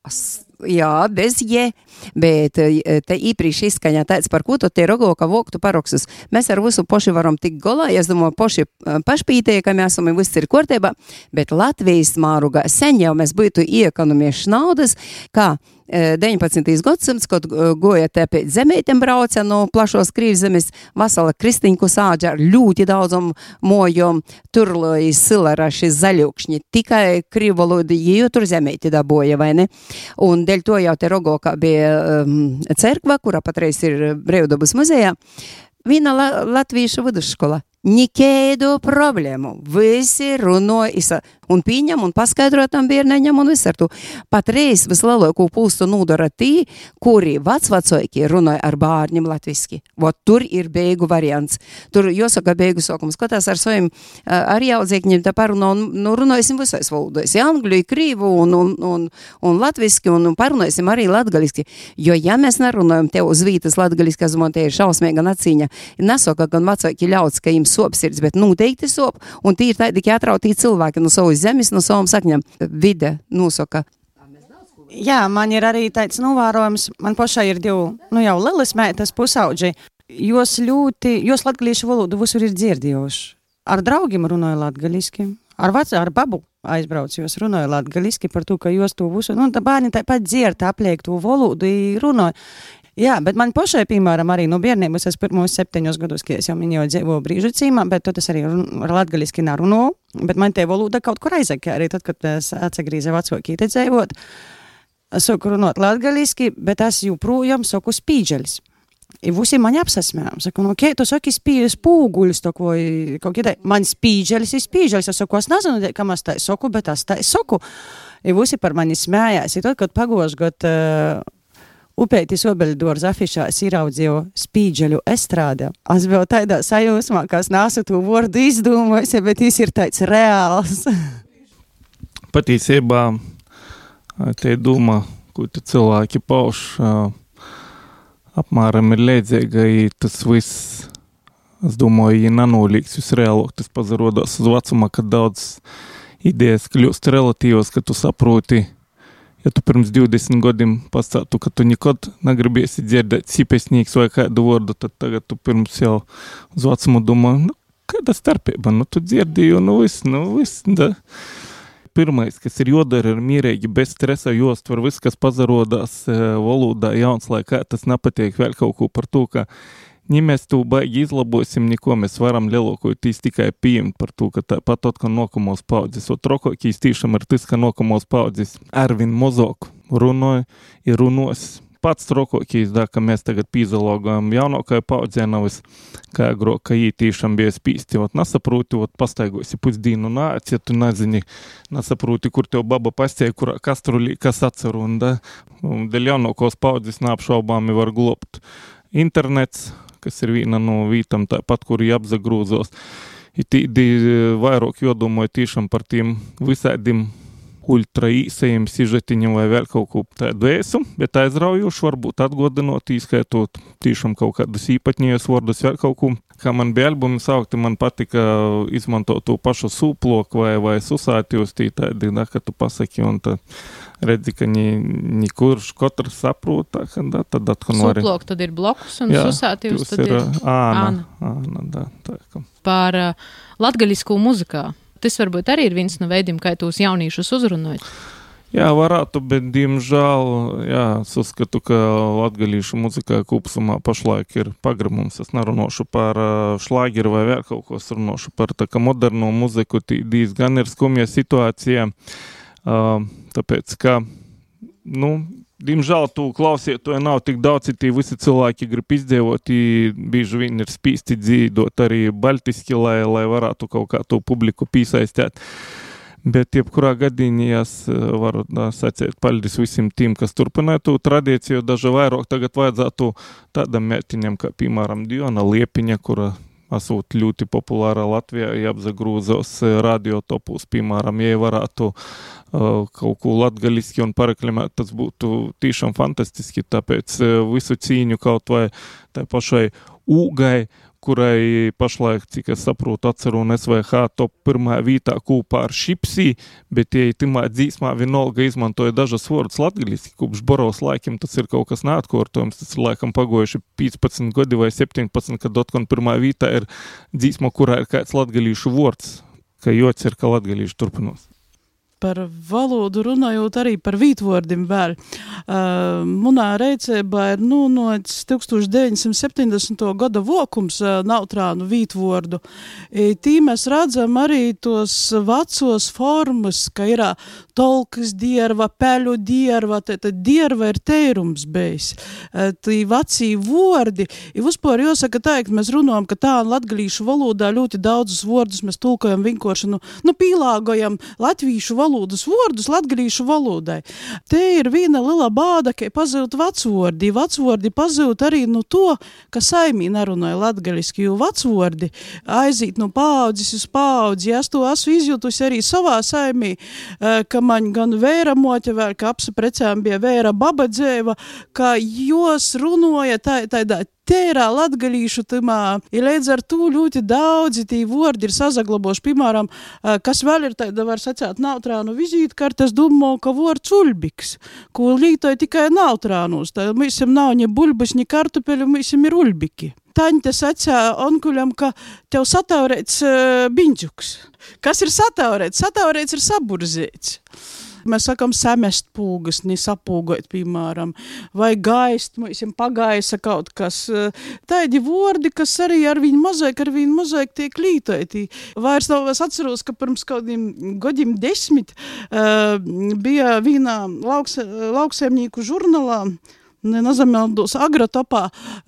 as jā, bez je, bet te īpriekš izskaņā tāds, par ko tu tie rogoka voktu paroksus. Mēs ar visu poši varam tik golā, es domāju, poši pašpītēja, ka mēs esam viss ir kārtībā, bet Latvijas mārugā sen jau mēs būtu iekonomieši naudas, kā 19. gadsimts, kad goja te pēc zemētiem brauca no plašos krīvzemes, vasala kristiņku sāģa ar ļoti daudzam mojom, tur lai silaraši zaļukšņi, tikai krīvolodi, jo tur zemēti daboja, vai ne? Un dēļ to jau te Rogokā bija um, cerkva, kura patreiz ir Brevdobas muzejā. Viena la latviešu vidusskola. Nekēdu problēmu. Visi runāja, un pieņem, un paskaidro tam bērnam, un visu ar to. Patreiz vislielāko pulsu nodara tie, kuri vecvecāki runāja ar bērniem latviski. Vot tur ir beigu variants. Tur jāsaka beigu sākums. Skatās ar saviem arī audzīgņiem, tā parunā, un nu, runāsim visais valodās. Ja angļu, krīvu un, un, un, un latviski, un, un parunāsim arī latgaliski. Jo, ja mēs nerunājam te uz vītas latgaliski, kas man te ir šausmīga nacīņa, nesaka gan vecāki ļauts, ka jums sop sirds, bet noteikti sop, un tī ir tādi, ka atrautī cilvēki no savas zemes, no savām sakņām. Vide nosaka. Jā, man ir arī tāds novērojums. Man pašai ir divi, nu jau lielas meitas, pusauģi. Jos ļoti, jos latgalīšu valodu visur ir dzirdējuši. Ar draugiem runāju latgaliski, ar vecā, ar babu aizbraucu, jos runāju latgaliski par to, ka jos to visu, nu, tā bērni tāpat dzird, apliek to valodu, runāju. Jā, bet man pašai, piemēram, arī no bērnības, es pirmos septiņos gados, kad es jau minēju, dzīvoju brīžu cīmā, bet tas arī ar latgaliski nerunāju, bet man te valoda kaut kur aizaka, arī tad, kad es atsagrīzu vecāki te dzīvot. Es saku runāt latgaliski, bet es joprojām saku spīģeļs. I visi mani apsasmējām. Saku, nu, okay, tu saki, spīļas pūguļus, to, ko kaut kādā, man spīģelis ir spīģelis. Es saku, es nezinu, kam es tā saku, bet es tā saku. I visi par mani smējās. I tad, kad pagošu gadu uh, Upeitis obeļdors afišās ieraudzīju spīģeļu estrāde. Es biju tādā sajūsmā, ka es nesu to vārdu izdomājis, bet viņš ir tāds reāls. Patiesībā te doma, ko te cilvēki pauž, apmēram ir līdzīga, ja tas viss, es domāju, ja nanolīgs visreālāk, tas pazarodās uz vecumā, kad daudz idejas kļūst relatīvas, ka tu saproti, ja tu pirms 20 gadiem pastātu, ka tu nekad negribēsi dzirdēt sīpesnīgs vai kādu vārdu, tad tagad tu pirms jau uz vecumu domā, nu, kāda starpība, nu, tu dzirdēji, nu, viss, nu, viss, da. Pirmais, kas ir jodara, ir mierīgi, bez stresa jostver, viss, kas pazarodās e, valodā jauns, lai kā tas nepatiek vēl kaut ko par to, ka ja mēs to baigi izlabosim, neko mēs varam lielākoties tikai pieņemt par to, ka tāpat tad, ka nākamos paudzes, un trokākīs tiešām ir tas, ka nākamos paudzes. Arvin mozok runāja, ir runos. Pats trokākīs, da, ka mēs tagad pīzalogām jaunākajai paudzē nevis, kā agro, ka jī tiešām bija spīsti, ot nesaproti, ot pastaigosi pusdīnu nāc, ja tu nezini, nesaproti, kur tev baba pastie, kur kastrulī, kas atceru, un da, un dēļ jaunākos paudzes neapšaubāmi var globt internets, kas ir viena no vītām, tāpat, kur jāapzagrūzos. Ir tīdi vairāk jodomāju tiešām par tiem visādiem ultra īsajiem sižetiņiem vai vēl kaut ko tādu ēsu, bet aizraujoši varbūt atgodinot, īskaitot tiešām kaut kādus īpatņējus vārdus, vēl kaut ko. Kā man bija albumi saukti, man patika izmantot to pašu sūploku vai, vai susātījus tī tādi, da, ka tu pasaki un tad redzi, ka nekurš katrs saprot, tā, ka da, tad atkal var. Sūplok tad ir blokus un susātījus tad ir, ir āna. āna da, tā, ka. Par uh, latgaļisku muzikā. Tas varbūt arī ir viens no veidiem, kā tos jauniešus uzrunājot. Jā, varētu, bet, diemžēl, jā, es uzskatu, ka latgalīšu muzikā kopumā pašlaik ir pagramums. Es nerunāšu par šlāgeru vai vēl kaut ko, es runāšu par tā kā moderno muziku, diezgan ir skumja situācija, uh, tāpēc, ka, nu, Diemžēl tu klausies, to nav tik daudz, ja visi cilvēki grib izdzīvot, bieži vien ir spīsti dzīvot arī baltiski, lai, lai varētu kaut kā to publiku piesaistīt. Bet, jebkurā gadījumā, es varu da, sacīt paldies visiem tiem, kas turpināja to tradīciju. Daži vairāk tagad vajadzētu tādam mētiņam, kā piemēram Diona Liepiņa, kura esot ļoti populāra Latvijā, ja apzagrūzos radiotopus, piemēram, ja varētu uh, kaut ko latgaliski un pareklamēt, tas būtu tiešām fantastiski, tāpēc uh, visu cīņu kaut vai tai pašai ūgai, kurai pašlaik, cik es saprotu, atceru un SVH top pirmā vietā kopā ar Šipsī, bet ja timā dzīsmā vienalga izmantoja dažas vārdus latgaliski, kopš Borovas laikiem tas ir kaut kas neatkārtojams, tas ir laikam pagojuši 15 gadi vai 17, kad Dotkon pirmā vietā ir dzīsma, kurā ir kāds latgalīšu vārds, ka jots ir, ka latgalīšu turpinos par valodu runājot, arī par vītvārdiem vēl. Uh, munā reicībā ir nu, no 1970. gada vokums uh, nautrānu vītvordu. I, tī mēs redzam arī tos vecos formas, ka ir tolkas dierva, peļu dierva, tad dierva ir teirums bijis. Uh, tī vecī vordi, i vispār jāsaka ka mēs runājam, ka tā latgalīšu valodā ļoti daudzus vārdus mēs tulkojam vienkārši, nu, nu pīlāgojam latviešu valodas vārdus latgalīšu valodai. Te ir viena liela bāda, ka pazūt vecvordi. Vecvordi pazūt arī no to, ka saimī nerunāja latgaliski, jo vecvordi aiziet no paudzes uz paudzi. Es to esmu izjutusi arī savā saimī, ka man gan vēra mote vēl, ka apsaprecēm bija vēra baba dzēva, ka jos runāja tā, tādā tērā latgalīšu tamā, ir līdz ar to ļoti daudzi tī vordi ir sazaglaboši, piemēram, kas vēl ir tāda, var sacēt, nautrānu vizītkartes, domā, ka vords ulbiks, ko lītoja tikai nautrānus, tā mēs nav ne buļbas, ne kartupeļu, mēs ir ulbiki. Taņta sacīja onkuļam, ka tev sataurēts uh, biņģuks. Kas ir sataurēts? Sataurēts ir saburzēts. Mēs sakām, samest pūgas, nesapūgot, piemēram, vai gaist, mums ir pagaisa kaut kas. Tādi vārdi, kas arī ar viņu mozaik, ar viņu mozaik tiek lītoti. Vairs nav, es atceros, ka pirms kādiem gadiem desmit uh, bija vienā lauks, lauksaimnieku žurnālā, nezameldos agrotopā,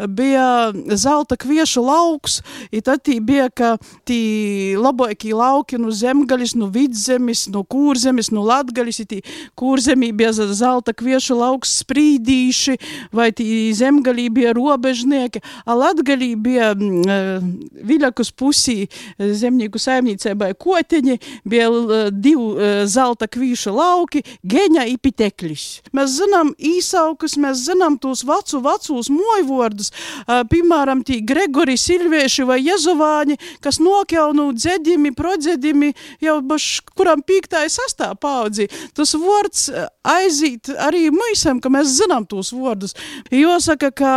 bija zelta kviešu lauks, i tad tī bija, ka tī labākie lauki no zemgaļas, no vidzemes, no kūrzemes, no latgaļas, i tī kūrzemī bija zelta kviešu lauks sprīdīši, vai tī zemgaļī bija robežnieki, a latgaļī bija mm, viļakus pusī zemnieku saimniecībai koteņi, bija divi zelta kviešu lauki, geņa i pitekļis. Mēs zinām īsaukus, mēs zinām zinām tos vecu, vecus mojvordus, piemēram, tī Gregori Silvieši vai Jezovāņi, kas nokjaunu dzedimi, prodzedimi jau baš, kuram pīktāja sastā paudzi. Tas vords aizīt arī mūsam, ka mēs zinām tos vordus. Jāsaka, ka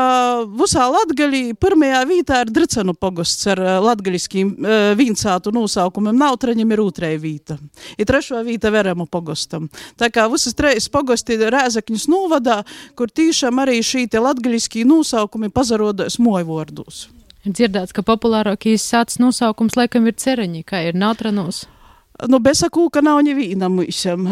visā Latgalī pirmajā vītā ir Dricenu pogosts ar latgaļiskiem vīncātu nosaukumiem. Nautraņam ir otrē vīta. Ir trešo vīta Veremu pogostam. Tā kā visas trejas pogosti ir Rēzakņas novadā, kur tīšām arī šī latgaļiskie nosaukumi pazarodas mojvordus. Ir dzirdēts, ka populārākais sācis nosaukums laikam ir cereņi, kā ir natranos. Nu, besakūka nav neviena mūžam.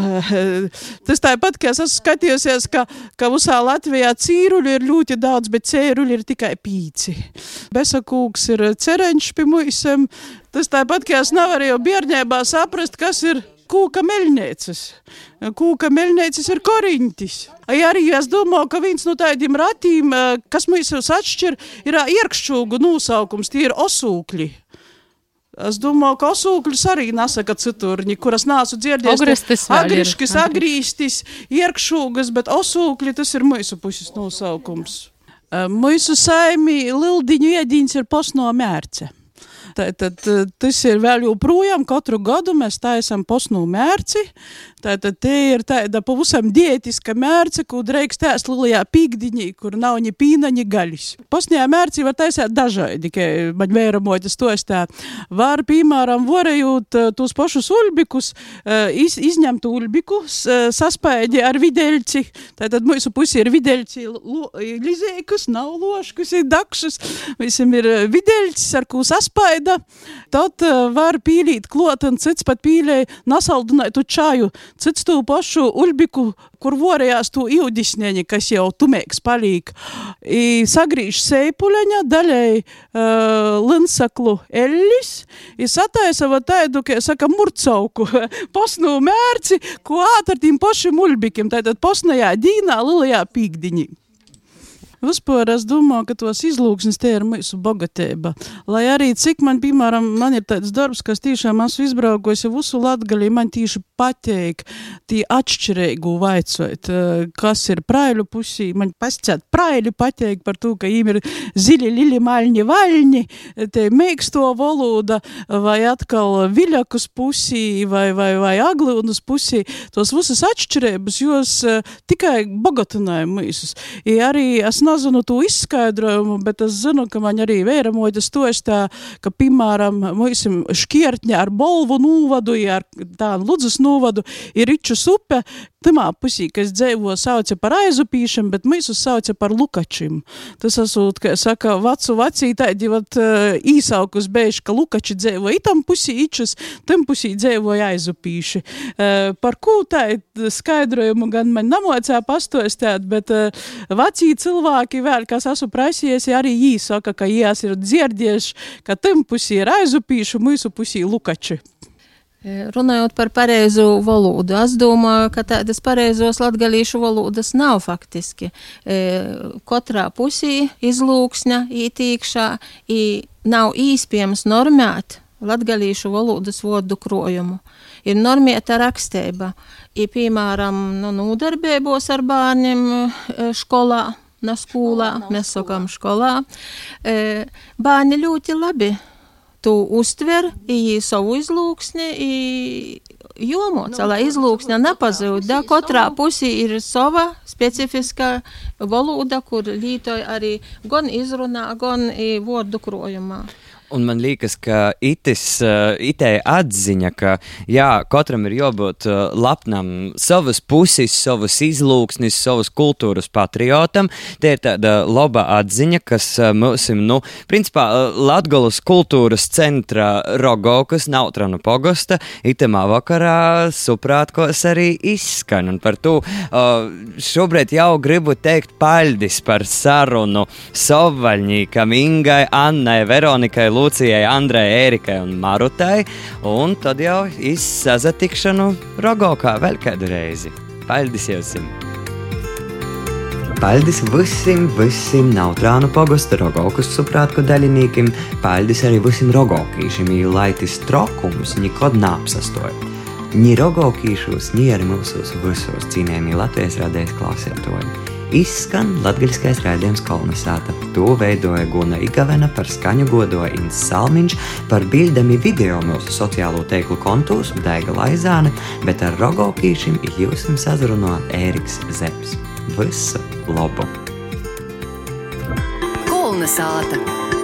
Tas tāpat, ka es esmu skatījusies, ka, ka visā Latvijā cīruļu ir ļoti daudz, bet cēruļu ir tikai pīci. Besakūks ir cereņš pie mūžam. Tas tāpat, ka es nevarēju bērņēbā saprast, kas ir kūka meļnieces. Kūka meļnieces ir koriņtis. Ja arī es domāju, ka viens no tādiem ratīm, kas mums atšķir, ir iekšķūgu nosaukums, tie ir osūkļi. Es domāju, ka osūkļus arī nesaka citurņi, kuras nācu dzirdēt. Agriškis, agrīstis, iekšūgas, bet osūkļi tas ir mūsu puses nosaukums. Mūsu saimī Lildiņu iedīns ir posno mērce. Tātad tas ir vēl joprojām katru gadu mēs taisam posnu mērci. Tātad te ir tāda pavisam diētiska mērce, ko drīkst ēst lielajā pīkdiņī, kur nav ni pīna, ni gaļas. Posnajā mērci var taisīt dažādi, ka man vēramojas to stā. Var, piemēram, varējot tos pašus ulbikus, iz, izņemt ulbikus, saspēdi ar videļci. Tātad mūsu pusi ir videļci lizēkus, nav loškus, ir dakšus. Visam ir videļcis, ar ko saspēda. Tad var pīlīt klot un cits pat pīlēja nasaldinātu čāju cits to pašu ulbiku, kur vorējās to jūdisņēņi, kas jau tumēks palīk. I sagrīž seipuļaņa, daļai uh, linsaklu ellis, i sataisa va taidu, ka saka, murcauku, posnu mērci, ko ātr tiem pašiem ulbikiem, tātad posnajā dīnā, lielajā pīkdiņī. Vispār es domāju, ka tos izlūksnes te ir mūsu bogatība. Lai arī cik man, piemēram, man ir tāds darbs, kas tiešām esmu izbraukojis jau visu latgali, man tieši pateik, tie atšķirīgu vaicot, kas ir praiļu pusī. Man pasciet, praiļi pateik par to, ka viņiem ir ziļi, lili, maļņi, vaļņi, te mēksto valoda, vai atkal viļakus pusī, vai, vai, vai aglūnus pusī. Tos visas atšķirības, jos tikai bogatināja mūsus. I arī es nezinu to izskaidrojumu, bet es zinu, ka man arī vēramoģa stostā, ka, piemēram, mums šķiertņa ar Bolvu nūvadu, ar tādu Ludzas nūvadu ir Ričus upe, Timā pusī, kas dzīvo, sauca par aizupīšiem, bet mēs uz sauca par lukačiem. Tas esot, kā saka, vacu vecī tādi, vat, īsaukus beiž, ka lukači dzīvo itam pusī, ičus, tam pusī dzīvoja aizupīši. Par ko tā skaidrojumu gan man namocā pastostēt, bet uh, vecī cilvēki vēl, kas esmu prasījies, arī jī saka, ka jās ir dzirdieši, ka tam pusī ir aizupīši, mūsu pusī lukači. E, runājot par pareizo valodu, es domāju, ka tādas pareizos latgalīšu valodas nav faktiski. E, katrā pusī izlūksņa, ītīkšā, nav īspējams normēt latgalīšu valodas vodu krojumu. Ir normieta raksteiba, i, piemēram, nu, nūdarbībos ar bērniem e, skolā, na skolā, mēs sakām skolā. Bērni ļoti labi tu uztver i savu izlūksni, i jomoca, lai izlūksne nepazūda. Katrā pusī ir sava specifiska valoda, kur lītoja arī gan izrunā, gan vārdu krojumā. Un man liekas, ka itis, uh, itē atziņa, ka jā, katram ir jābūt uh, lepnam savas puses, savas izlūksnes, savas kultūras patriotam. Tie ir tāda laba atziņa, kas uh, mums, nu, principā, Latgolas kultūras centra Rogokas Nautranu pogosta itemā vakarā suprātkos arī izskan. Un par to šobrīd jau gribu teikt paļdis par sarunu Sovaļņīkam, Ingai, Annai, Veronikai, Lūcijai, Andrei, Ērikai un Marutai, un tad jau izsazatikšanu Rogokā vēl kādu reizi. Paldies jums! Paldies visiem, visiem Nautrānu pogosta Rogokas suprātku daļiniekiem, paldies arī visiem rogokīšiem, jo laitis trokums nekad neapsastoja. Ni rogokīšos, ni arī mūsos visos cīnējumī Latvijas radējas klausētoji izskan latgaļskais raidījums kolonizāta. To veidoja Guna Igavena, par skaņu godoja Inns Salmiņš, par bildami video mūsu sociālo teiklu kontos Daiga Laizāne, bet ar rogokīšiem jūsim sazruno Ēriks Zeps. Visu labu! Kolonizāta!